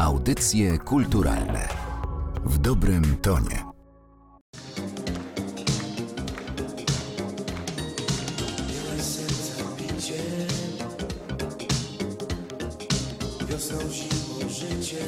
Audycje kulturalne w dobrym tonie. Wiosną, życie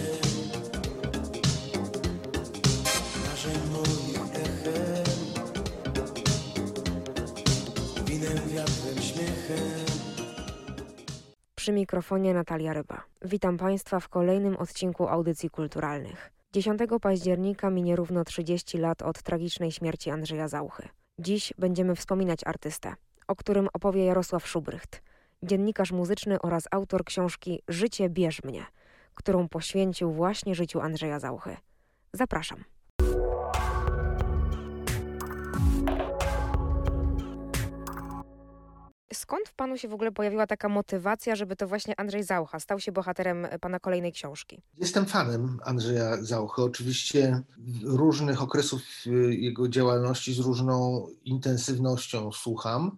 Przy mikrofonie Natalia Ryba. Witam Państwa w kolejnym odcinku audycji kulturalnych. 10 października minie równo 30 lat od tragicznej śmierci Andrzeja Zauchy. Dziś będziemy wspominać artystę, o którym opowie Jarosław Szubrycht, dziennikarz muzyczny oraz autor książki Życie bierz mnie, którą poświęcił właśnie życiu Andrzeja Zauchy. Zapraszam. Skąd w panu się w ogóle pojawiła taka motywacja, żeby to właśnie Andrzej Zaucha stał się bohaterem pana kolejnej książki? Jestem fanem Andrzeja Zauchy. Oczywiście różnych okresów y, jego działalności z różną intensywnością słucham.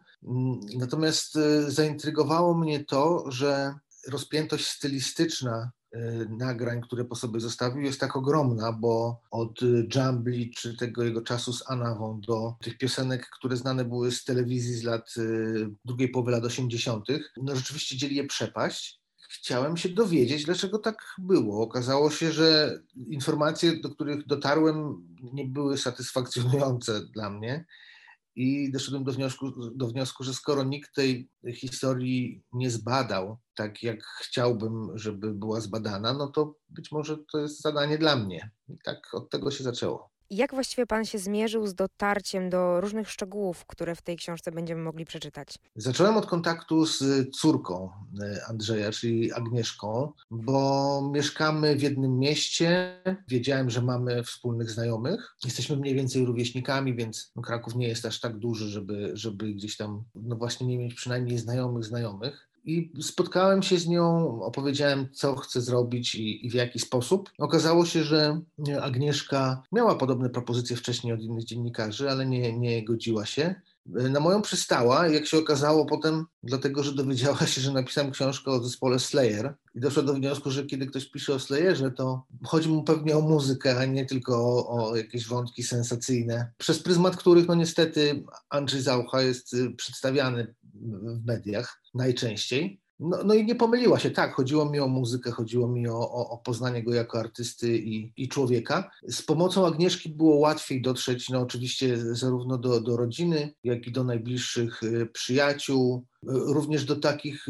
Natomiast y, zaintrygowało mnie to, że rozpiętość stylistyczna nagrań, które po sobie zostawił, jest tak ogromna, bo od Jumbly czy tego jego czasu z Anawą do tych piosenek, które znane były z telewizji z lat y, drugiej połowy lat 80., no rzeczywiście dzieli je przepaść. Chciałem się dowiedzieć, dlaczego tak było. Okazało się, że informacje, do których dotarłem, nie były satysfakcjonujące dla mnie. I doszedłem do wniosku, do wniosku, że skoro nikt tej historii nie zbadał tak, jak chciałbym, żeby była zbadana, no to być może to jest zadanie dla mnie. I tak od tego się zaczęło. Jak właściwie pan się zmierzył z dotarciem do różnych szczegółów, które w tej książce będziemy mogli przeczytać? Zacząłem od kontaktu z córką e, Andrzeja, czyli Agnieszką, bo mieszkamy w jednym mieście. Wiedziałem, że mamy wspólnych znajomych. Jesteśmy mniej więcej rówieśnikami, więc no, Kraków nie jest aż tak duży, żeby, żeby gdzieś tam, no właśnie, nie mieć przynajmniej znajomych znajomych. I spotkałem się z nią, opowiedziałem, co chcę zrobić i, i, w jaki sposób. Okazało się, że Agnieszka miała podobne propozycje wcześniej od innych dziennikarzy, ale nie, nie godziła się. Na moją przystała, jak się okazało potem, dlatego że dowiedziała się, że napisałem książkę o zespole Slayer i doszła do wniosku, że kiedy ktoś pisze o Slayerze, to chodzi mu pewnie o muzykę, a nie tylko o, o jakieś wątki sensacyjne, przez pryzmat których no niestety Andrzej Zaucha jest przedstawiany w mediach najczęściej. No, no i nie pomyliła się, tak, chodziło mi o muzykę, chodziło mi o, o, o poznanie go jako artysty i, i, człowieka. Z pomocą Agnieszki było łatwiej dotrzeć, no oczywiście zarówno do, do rodziny, jak i do najbliższych przyjaciół, również do takich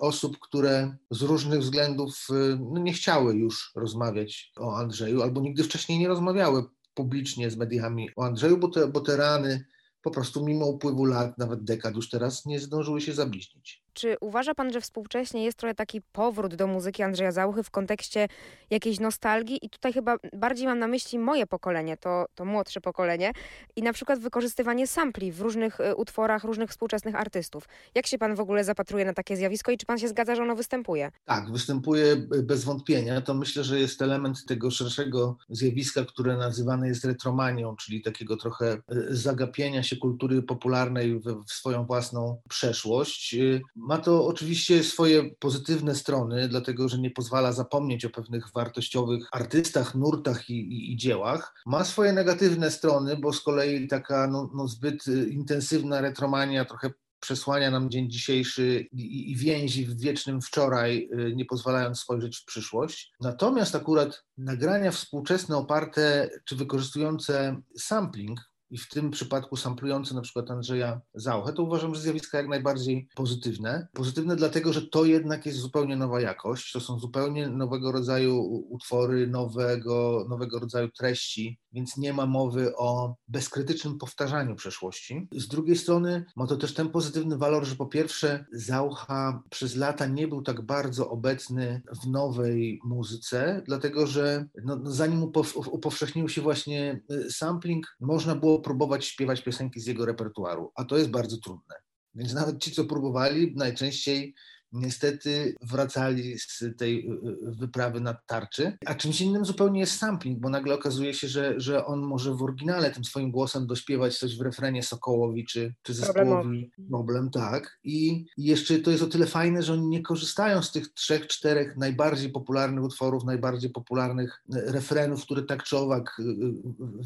osób, które z różnych względów no, nie chciały już rozmawiać o Andrzeju, albo nigdy wcześniej nie rozmawiały publicznie z mediami o Andrzeju, bo te, bo te rany po prostu mimo upływu lat, nawet dekad już teraz, nie zdążyły się zabliźnić. Czy uważa pan, że współcześnie jest trochę taki powrót do muzyki Andrzeja Zauchy w kontekście jakiejś nostalgii? I tutaj chyba bardziej mam na myśli moje pokolenie, to, to młodsze pokolenie, i na przykład wykorzystywanie sampli w różnych y, utworach różnych współczesnych artystów. Jak się pan w ogóle zapatruje na takie zjawisko i czy pan się zgadza, że ono występuje? Tak, występuje bez wątpienia. To myślę, że jest element tego szerszego zjawiska, które nazywane jest retromanią, czyli takiego trochę zagapienia się kultury popularnej w, w swoją własną przeszłość. Ma to oczywiście swoje pozytywne strony, dlatego że nie pozwala zapomnieć o pewnych wartościowych artystach, nurtach i, i, i dziełach. Ma swoje negatywne strony, bo z kolei taka no, no zbyt intensywna retromania trochę przesłania nam dzień dzisiejszy i, i więzi w wiecznym wczoraj, nie pozwalając spojrzeć w przyszłość. Natomiast akurat nagrania współczesne oparte czy wykorzystujące sampling, i w tym przypadku samplujący na przykład Andrzeja Zauchę, to uważam, że zjawiska jak najbardziej pozytywne. Pozytywne dlatego, że to jednak jest zupełnie nowa jakość, to są zupełnie nowego rodzaju utwory, nowego, nowego rodzaju treści, więc nie ma mowy o bezkrytycznym powtarzaniu przeszłości. Z drugiej strony ma to też ten pozytywny walor, że po pierwsze Zaucha przez lata nie był tak bardzo obecny w nowej muzyce, dlatego że no, zanim upowszechnił się właśnie sampling, można było próbować śpiewać piosenki z jego repertuaru, a to jest bardzo trudne. Więc nawet ci, co próbowali, najczęściej niestety wracali z tej wyprawy na tarczy. A czymś innym zupełnie jest sampling, bo nagle okazuje się, że, że on może w oryginale tym swoim głosem dośpiewać coś w refrenie Sokołowi czy, czy zespołowi Noblem, tak. I jeszcze to jest o tyle fajne, że oni nie korzystają z tych trzech, czterech najbardziej popularnych utworów, najbardziej popularnych refrenów, które tak czy owak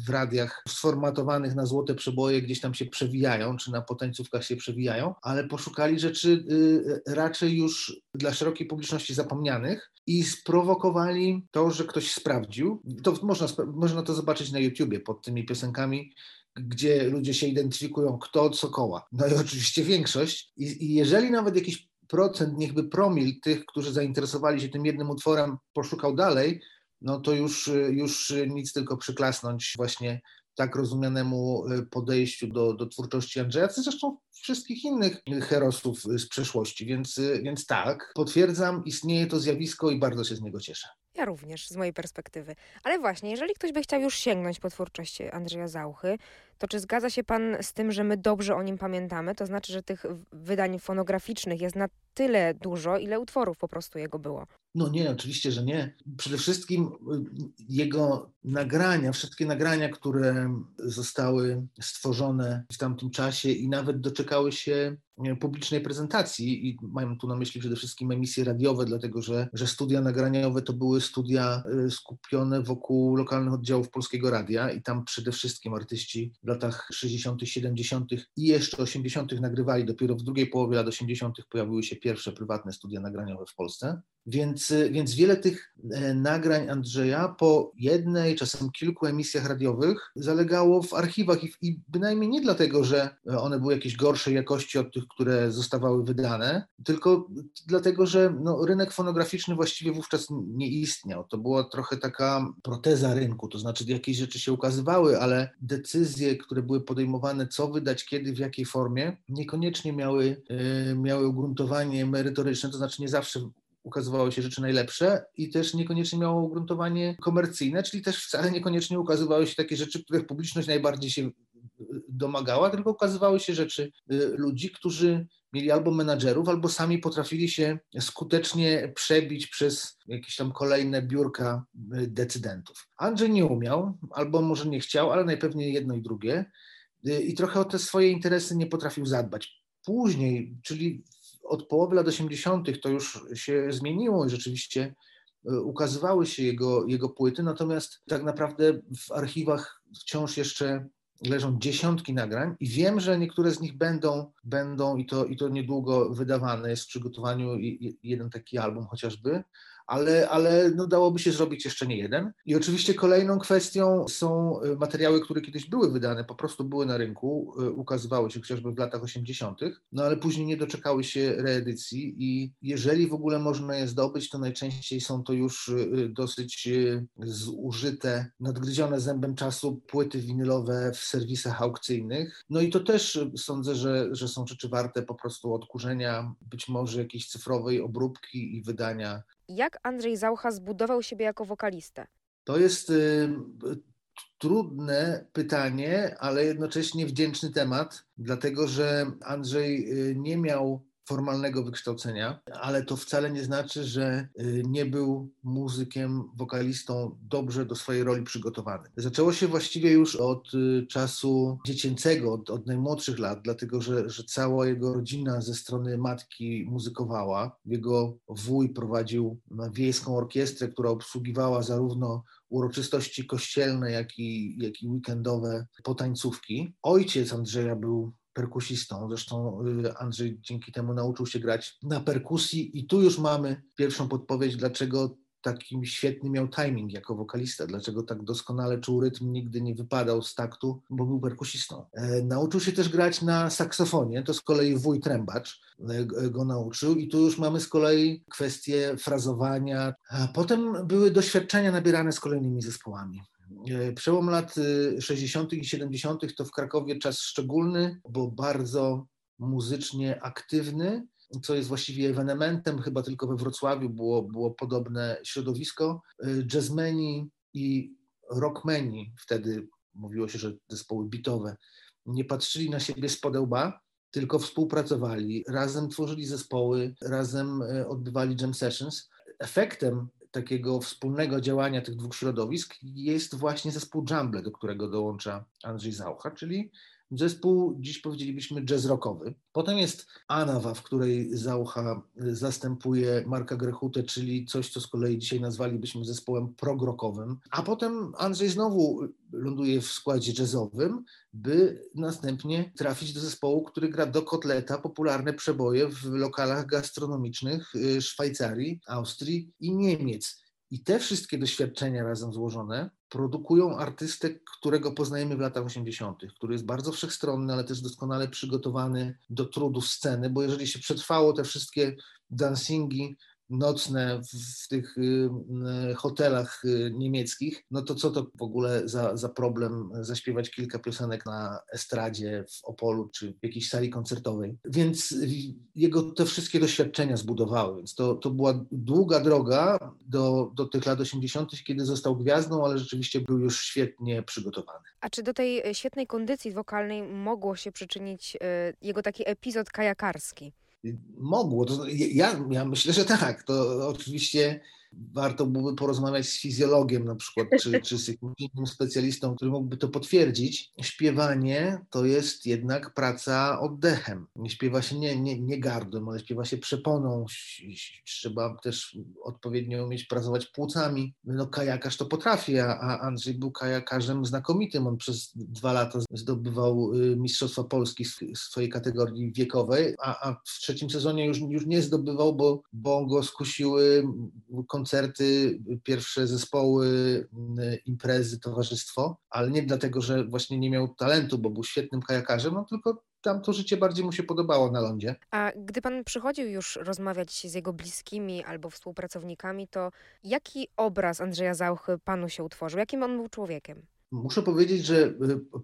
w radiach sformatowanych na złote przeboje gdzieś tam się przewijają, czy na potencjówkach się przewijają, ale poszukali rzeczy y, raczej już dla szerokiej publiczności zapomnianych i sprowokowali to, że ktoś sprawdził. To można, można to zobaczyć na YouTubie pod tymi piosenkami, gdzie ludzie się identyfikują, kto od Sokoła. No i oczywiście większość. I, i jeżeli nawet jakiś procent, niechby promil tych, którzy zainteresowali się tym jednym utworem, poszukał dalej, no to już, już nic tylko przyklasnąć właśnie tak rozumianemu y, podejściu do, do twórczości Andrzeja, co zresztą wszystkich innych herosów z przeszłości. Więc, y, więc tak, potwierdzam, istnieje to zjawisko i bardzo się z niego cieszę. Ja również, z mojej perspektywy. Ale właśnie, jeżeli ktoś by chciał już sięgnąć po twórczość Andrzeja Zauchy, to czy zgadza się Pan z tym, że my dobrze o nim pamiętamy? To znaczy, że tych wydań fonograficznych jest na tyle dużo, ile utworów po prostu jego było. No nie, oczywiście, że nie. Przede wszystkim y, jego nagrania, wszystkie nagrania, które zostały stworzone w tamtym czasie i nawet doczekały się E, publicznej prezentacji i mam tu na myśli przede wszystkim emisje radiowe, dlatego że, że studia nagraniowe to były studia e, skupione wokół lokalnych oddziałów Polskiego Radia i tam przede wszystkim artyści latach 60., 70. i jeszcze 80. nagrywali. Dopiero w drugiej połowie lat 80. pojawiły się pierwsze prywatne studia nagraniowe w Polsce. Więc, e, więc wiele tych nagrań Andrzeja po jednej, czasem kilku emisjach radiowych zalegało w archiwach i, i bynajmniej nie dlatego, że one były jakieś gorszej jakości od tych, które zostawały wydane, tylko dlatego, że no, rynek fonograficzny właściwie wówczas nie istniał. To była trochę taka proteza rynku, to znaczy jakieś rzeczy się ukazywały, ale decyzje, które były podejmowane, co wydać, kiedy, w jakiej formie, niekoniecznie miały, yy, miały ugruntowanie merytoryczne, to znaczy nie zawsze ukazywały się rzeczy najlepsze i też niekoniecznie miało ugruntowanie komercyjne, czyli też wcale niekoniecznie ukazywały się takie rzeczy, których publiczność najbardziej się domagała, tylko ukazywały się rzeczy y, ludzi, którzy mieli albo menadżerów, albo sami potrafili się skutecznie przebić przez jakieś tam kolejne biurka y, decydentów. Andrzej nie umiał, albo może nie chciał, ale najpewniej jedno i drugie y, i trochę o te swoje interesy nie potrafił zadbać. Później, czyli od połowy lat 80., to już się zmieniło i rzeczywiście ukazywały się jego, jego płyty, natomiast tak naprawdę w archiwach wciąż jeszcze leżą dziesiątki nagrań i wiem, że niektóre z nich będą, będą i, to, i to niedługo wydawane. Jest w przygotowaniu jeden taki album chociażby, ale, ale no dałoby się zrobić jeszcze nie jeden. I oczywiście kolejną kwestią są y, materiały, które kiedyś były wydane, po prostu były na rynku, y, ukazywały się chociażby w latach 80., no ale później nie doczekały się reedycji i jeżeli w ogóle można je zdobyć, to najczęściej są to już y, dosyć zużyte, nadgryzione zębem czasu płyty winylowe w serwisach aukcyjnych. No i to też sądzę, że, że są rzeczy warte po prostu odkurzenia, być może jakiejś cyfrowej obróbki i wydania jak Andrzej Zaucha zbudował siebie jako wokalistę? To jest y, trudne pytanie, ale jednocześnie wdzięczny temat, dlatego że Andrzej y, nie miał formalnego wykształcenia, ale to wcale nie znaczy, że y, nie był muzykiem, wokalistą dobrze do swojej roli przygotowany. Zaczęło się właściwie już od y, czasu dziecięcego, od, od najmłodszych lat, dlatego że, że cała jego rodzina ze strony matki muzykowała. Jego wuj prowadził wiejską orkiestrę, która obsługiwała zarówno uroczystości kościelne, jak i, jak i weekendowe potańcówki. Ojciec Andrzeja był perkusistą. Zresztą y, Andrzej dzięki temu nauczył się grać na perkusji i tu już mamy pierwszą podpowiedź, dlaczego taki świetny miał timing jako wokalista, dlaczego tak doskonale czuł rytm, nigdy nie wypadał z taktu, bo był perkusistą. E, nauczył się też grać na saksofonie, to z kolei wuj Trębacz e, go nauczył i tu już mamy z kolei kwestię frazowania. A potem były doświadczenia nabierane z kolejnymi zespołami. E, przełom lat 60. Y, i 70. to w Krakowie czas szczególny, bo bardzo muzycznie aktywny, co jest właściwie ewenementem, chyba tylko we Wrocławiu było, było podobne środowisko. E, jazzmeni i rockmeni, wtedy mówiło się, że zespoły bitowe, nie patrzyli na siebie z podełba, tylko współpracowali, razem tworzyli zespoły, razem e, odbywali jam sessions. Efektem takiego wspólnego działania tych dwóch środowisk jest właśnie zespół Jumble, do którego dołącza Andrzej Zaucha, czyli zespół, dziś powiedzielibyśmy, jazz rockowy. Potem jest Anawa, w której Zaucha zastępuje Marka Grechutę, czyli coś, co z kolei dzisiaj nazwalibyśmy zespołem progrockowym. A potem Andrzej znowu ląduje w składzie jazzowym, by następnie trafić do zespołu, który gra do kotleta popularne przeboje w lokalach gastronomicznych y, Szwajcarii, Austrii i Niemiec. I te wszystkie doświadczenia razem złożone produkują artystę, którego poznajemy w latach 80., który jest bardzo wszechstronny, ale też doskonale przygotowany do trudów sceny, bo jeżeli się przetrwało te wszystkie dancingi, nocne w, w tych y, y, hotelach y, niemieckich, no to co to w ogóle za, za problem zaśpiewać kilka piosenek na estradzie w Opolu czy w jakiejś sali koncertowej. Więc jego te wszystkie doświadczenia zbudowały, więc to, to była długa droga do, do tych lat 80., kiedy został gwiazdą, ale rzeczywiście był już świetnie przygotowany. A czy do tej e, świetnej kondycji wokalnej mogło się przyczynić e, jego taki epizod kajakarski? Mogło. To, ja, ja myślę, że tak. To oczywiście warto byłoby porozmawiać z fizjologiem na przykład, czy, czy z jakimś innym specjalistą, który mógłby to potwierdzić. Śpiewanie to jest jednak praca oddechem. Nie śpiewa się nie, nie, nie gardłem, ale śpiewa się przeponą. Trzeba też odpowiednio umieć pracować płucami. No kajakarz to potrafi, a Andrzej był kajakarzem znakomitym. On przez dwa lata zdobywał y, Mistrzostwa Polski w swojej kategorii wiekowej, a, a w trzecim sezonie już, już nie zdobywał, bo, bo go skusiły koncerty, pierwsze zespoły, mm, imprezy, towarzystwo, ale nie dlatego, że właśnie nie miał talentu, bo był świetnym kajakarzem, no tylko tam to życie bardziej mu się podobało na lądzie. A gdy pan przychodził już rozmawiać z jego bliskimi albo współpracownikami, to jaki obraz Andrzeja Zauchy panu się utworzył? Jakim on był człowiekiem? Muszę powiedzieć, że y,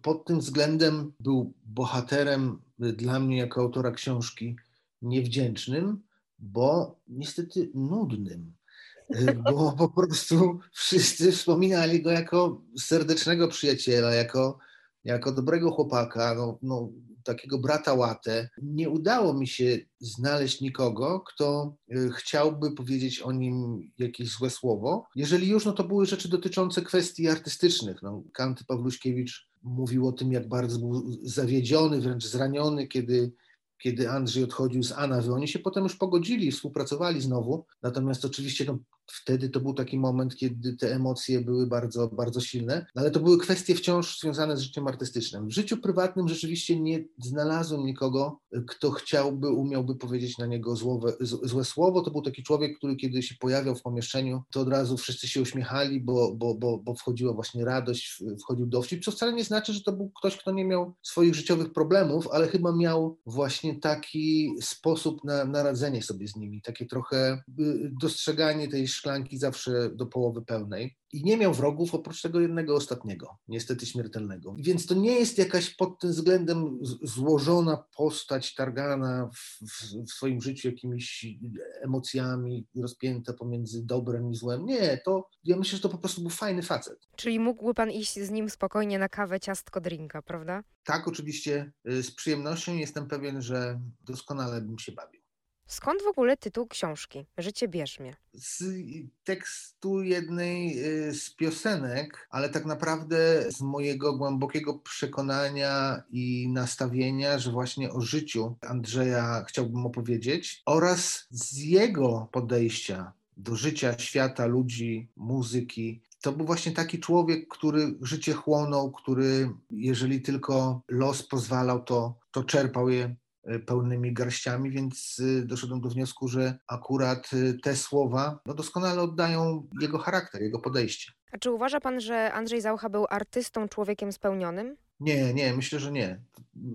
pod tym względem był bohaterem y, dla mnie jako autora książki niewdzięcznym, bo niestety nudnym. Y, bo po prostu wszyscy wspominali go jako serdecznego przyjaciela, jako, jako dobrego chłopaka, no, no, takiego brata łatę. Nie udało mi się znaleźć nikogo, kto y, chciałby powiedzieć o nim jakieś złe słowo. Jeżeli już, no to były rzeczy dotyczące kwestii artystycznych. No, Kanty Pawluśkiewicz mówił o tym, jak bardzo był zawiedziony, wręcz zraniony, kiedy kiedy Andrzej odchodził z Anawy. Oni się potem już pogodzili, współpracowali znowu, natomiast oczywiście no, wtedy to był taki moment, kiedy te emocje były bardzo, bardzo silne, ale to były kwestie wciąż związane z życiem artystycznym. W życiu prywatnym rzeczywiście nie znalazłem nikogo, kto chciałby, umiałby powiedzieć na niego złe, złe słowo. To był taki człowiek, który kiedy się pojawiał w pomieszczeniu, to od razu wszyscy się uśmiechali, bo, bo, bo, bo wchodziła właśnie radość, wchodził dowcip, co wcale nie znaczy, że to był ktoś, kto nie miał swoich życiowych problemów, ale chyba miał właśnie taki sposób na, na radzenie sobie z nimi, takie trochę y, dostrzeganie tej szklanki zawsze do połowy pełnej i nie miał wrogów oprócz tego jednego ostatniego, niestety śmiertelnego. Więc to nie jest jakaś pod tym względem złożona postać targana w, w, swoim życiu jakimiś emocjami, rozpięta pomiędzy dobrem i złem. Nie, to ja myślę, że to po prostu był fajny facet. Czyli mógłby pan iść z nim spokojnie na kawę, ciastko, drinka, prawda? Tak, oczywiście, y, z przyjemnością. Jestem pewien, że doskonale bym się bawił. Skąd w ogóle tytuł książki? Życie bierz mnie. Z tekstu jednej y, z piosenek, ale tak naprawdę z mojego głębokiego przekonania i nastawienia, że właśnie o życiu Andrzeja chciałbym opowiedzieć oraz z jego podejścia do życia, świata, ludzi, muzyki. To był właśnie taki człowiek, który życie chłonął, który jeżeli tylko los pozwalał, to, to czerpał je pełnymi garściami, więc e, doszedłem do wniosku, że akurat e, te słowa no, doskonale oddają jego charakter, jego podejście. A czy uważa pan, że Andrzej Zaucha był artystą, człowiekiem spełnionym? Nie, nie, myślę, że nie.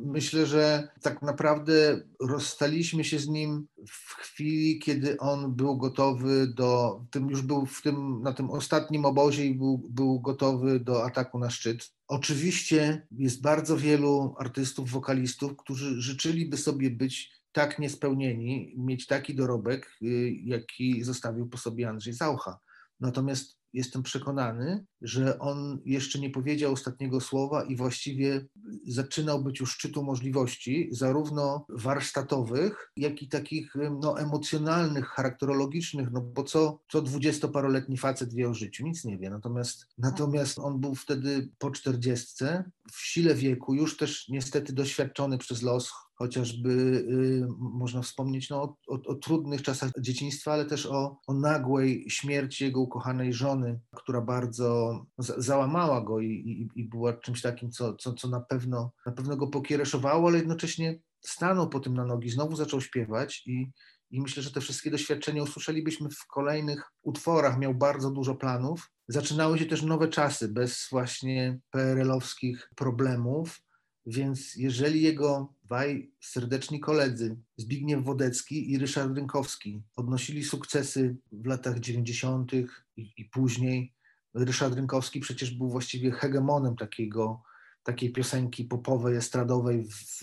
Myślę, że tak naprawdę rozstaliśmy się z nim w chwili, kiedy on był gotowy do, tym już był w tym, na tym ostatnim obozie i był, był gotowy do ataku na szczyt. Oczywiście jest bardzo wielu artystów, wokalistów, którzy życzyliby sobie być tak niespełnieni, mieć taki dorobek, y, jaki zostawił po sobie Andrzej Zaucha. Natomiast jestem przekonany, że on jeszcze nie powiedział ostatniego słowa i właściwie zaczynał być u szczytu możliwości, zarówno warsztatowych, jak i takich no, emocjonalnych, charakterologicznych, no bo co, co dwudziestoparoletni facet wie o życiu? Nic nie wie. Natomiast, natomiast on był wtedy po czterdziestce, w sile wieku, już też niestety doświadczony przez los, chociażby y, można wspomnieć no, o, o, o, trudnych czasach dzieciństwa, ale też o, o, nagłej śmierci jego ukochanej żony, która bardzo za, załamała go i, i, i, była czymś takim, co, co, co na, pewno, na pewno go pokiereszowało, ale jednocześnie stanął po tym na nogi, znowu zaczął śpiewać i, i myślę, że te wszystkie doświadczenia usłyszelibyśmy w kolejnych utworach. Miał bardzo dużo planów. Zaczynały się też nowe czasy bez właśnie PRL-owskich problemów więc jeżeli jego dwaj serdeczni koledzy, Zbigniew Wodecki i Ryszard Rynkowski, odnosili sukcesy w latach 90. i, i później, Ryszard Rynkowski przecież był właściwie hegemonem takiego, takiej piosenki popowej, estradowej w,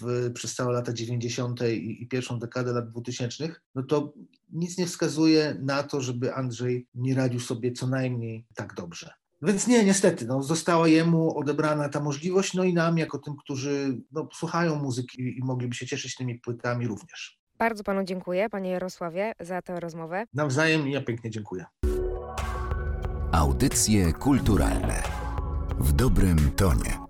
w, przez całe lata 90. I, i pierwszą dekadę lat 2000, no to nic nie wskazuje na to, żeby Andrzej nie radził sobie co najmniej tak dobrze. Więc nie, niestety, no, została jemu odebrana ta możliwość, no i nam, jako tym, którzy no, słuchają muzyki i mogliby się cieszyć tymi płytami również. Bardzo panu dziękuję, panie Jarosławie, za tę rozmowę. Nawzajem ja pięknie dziękuję. Audycje kulturalne w dobrym tonie.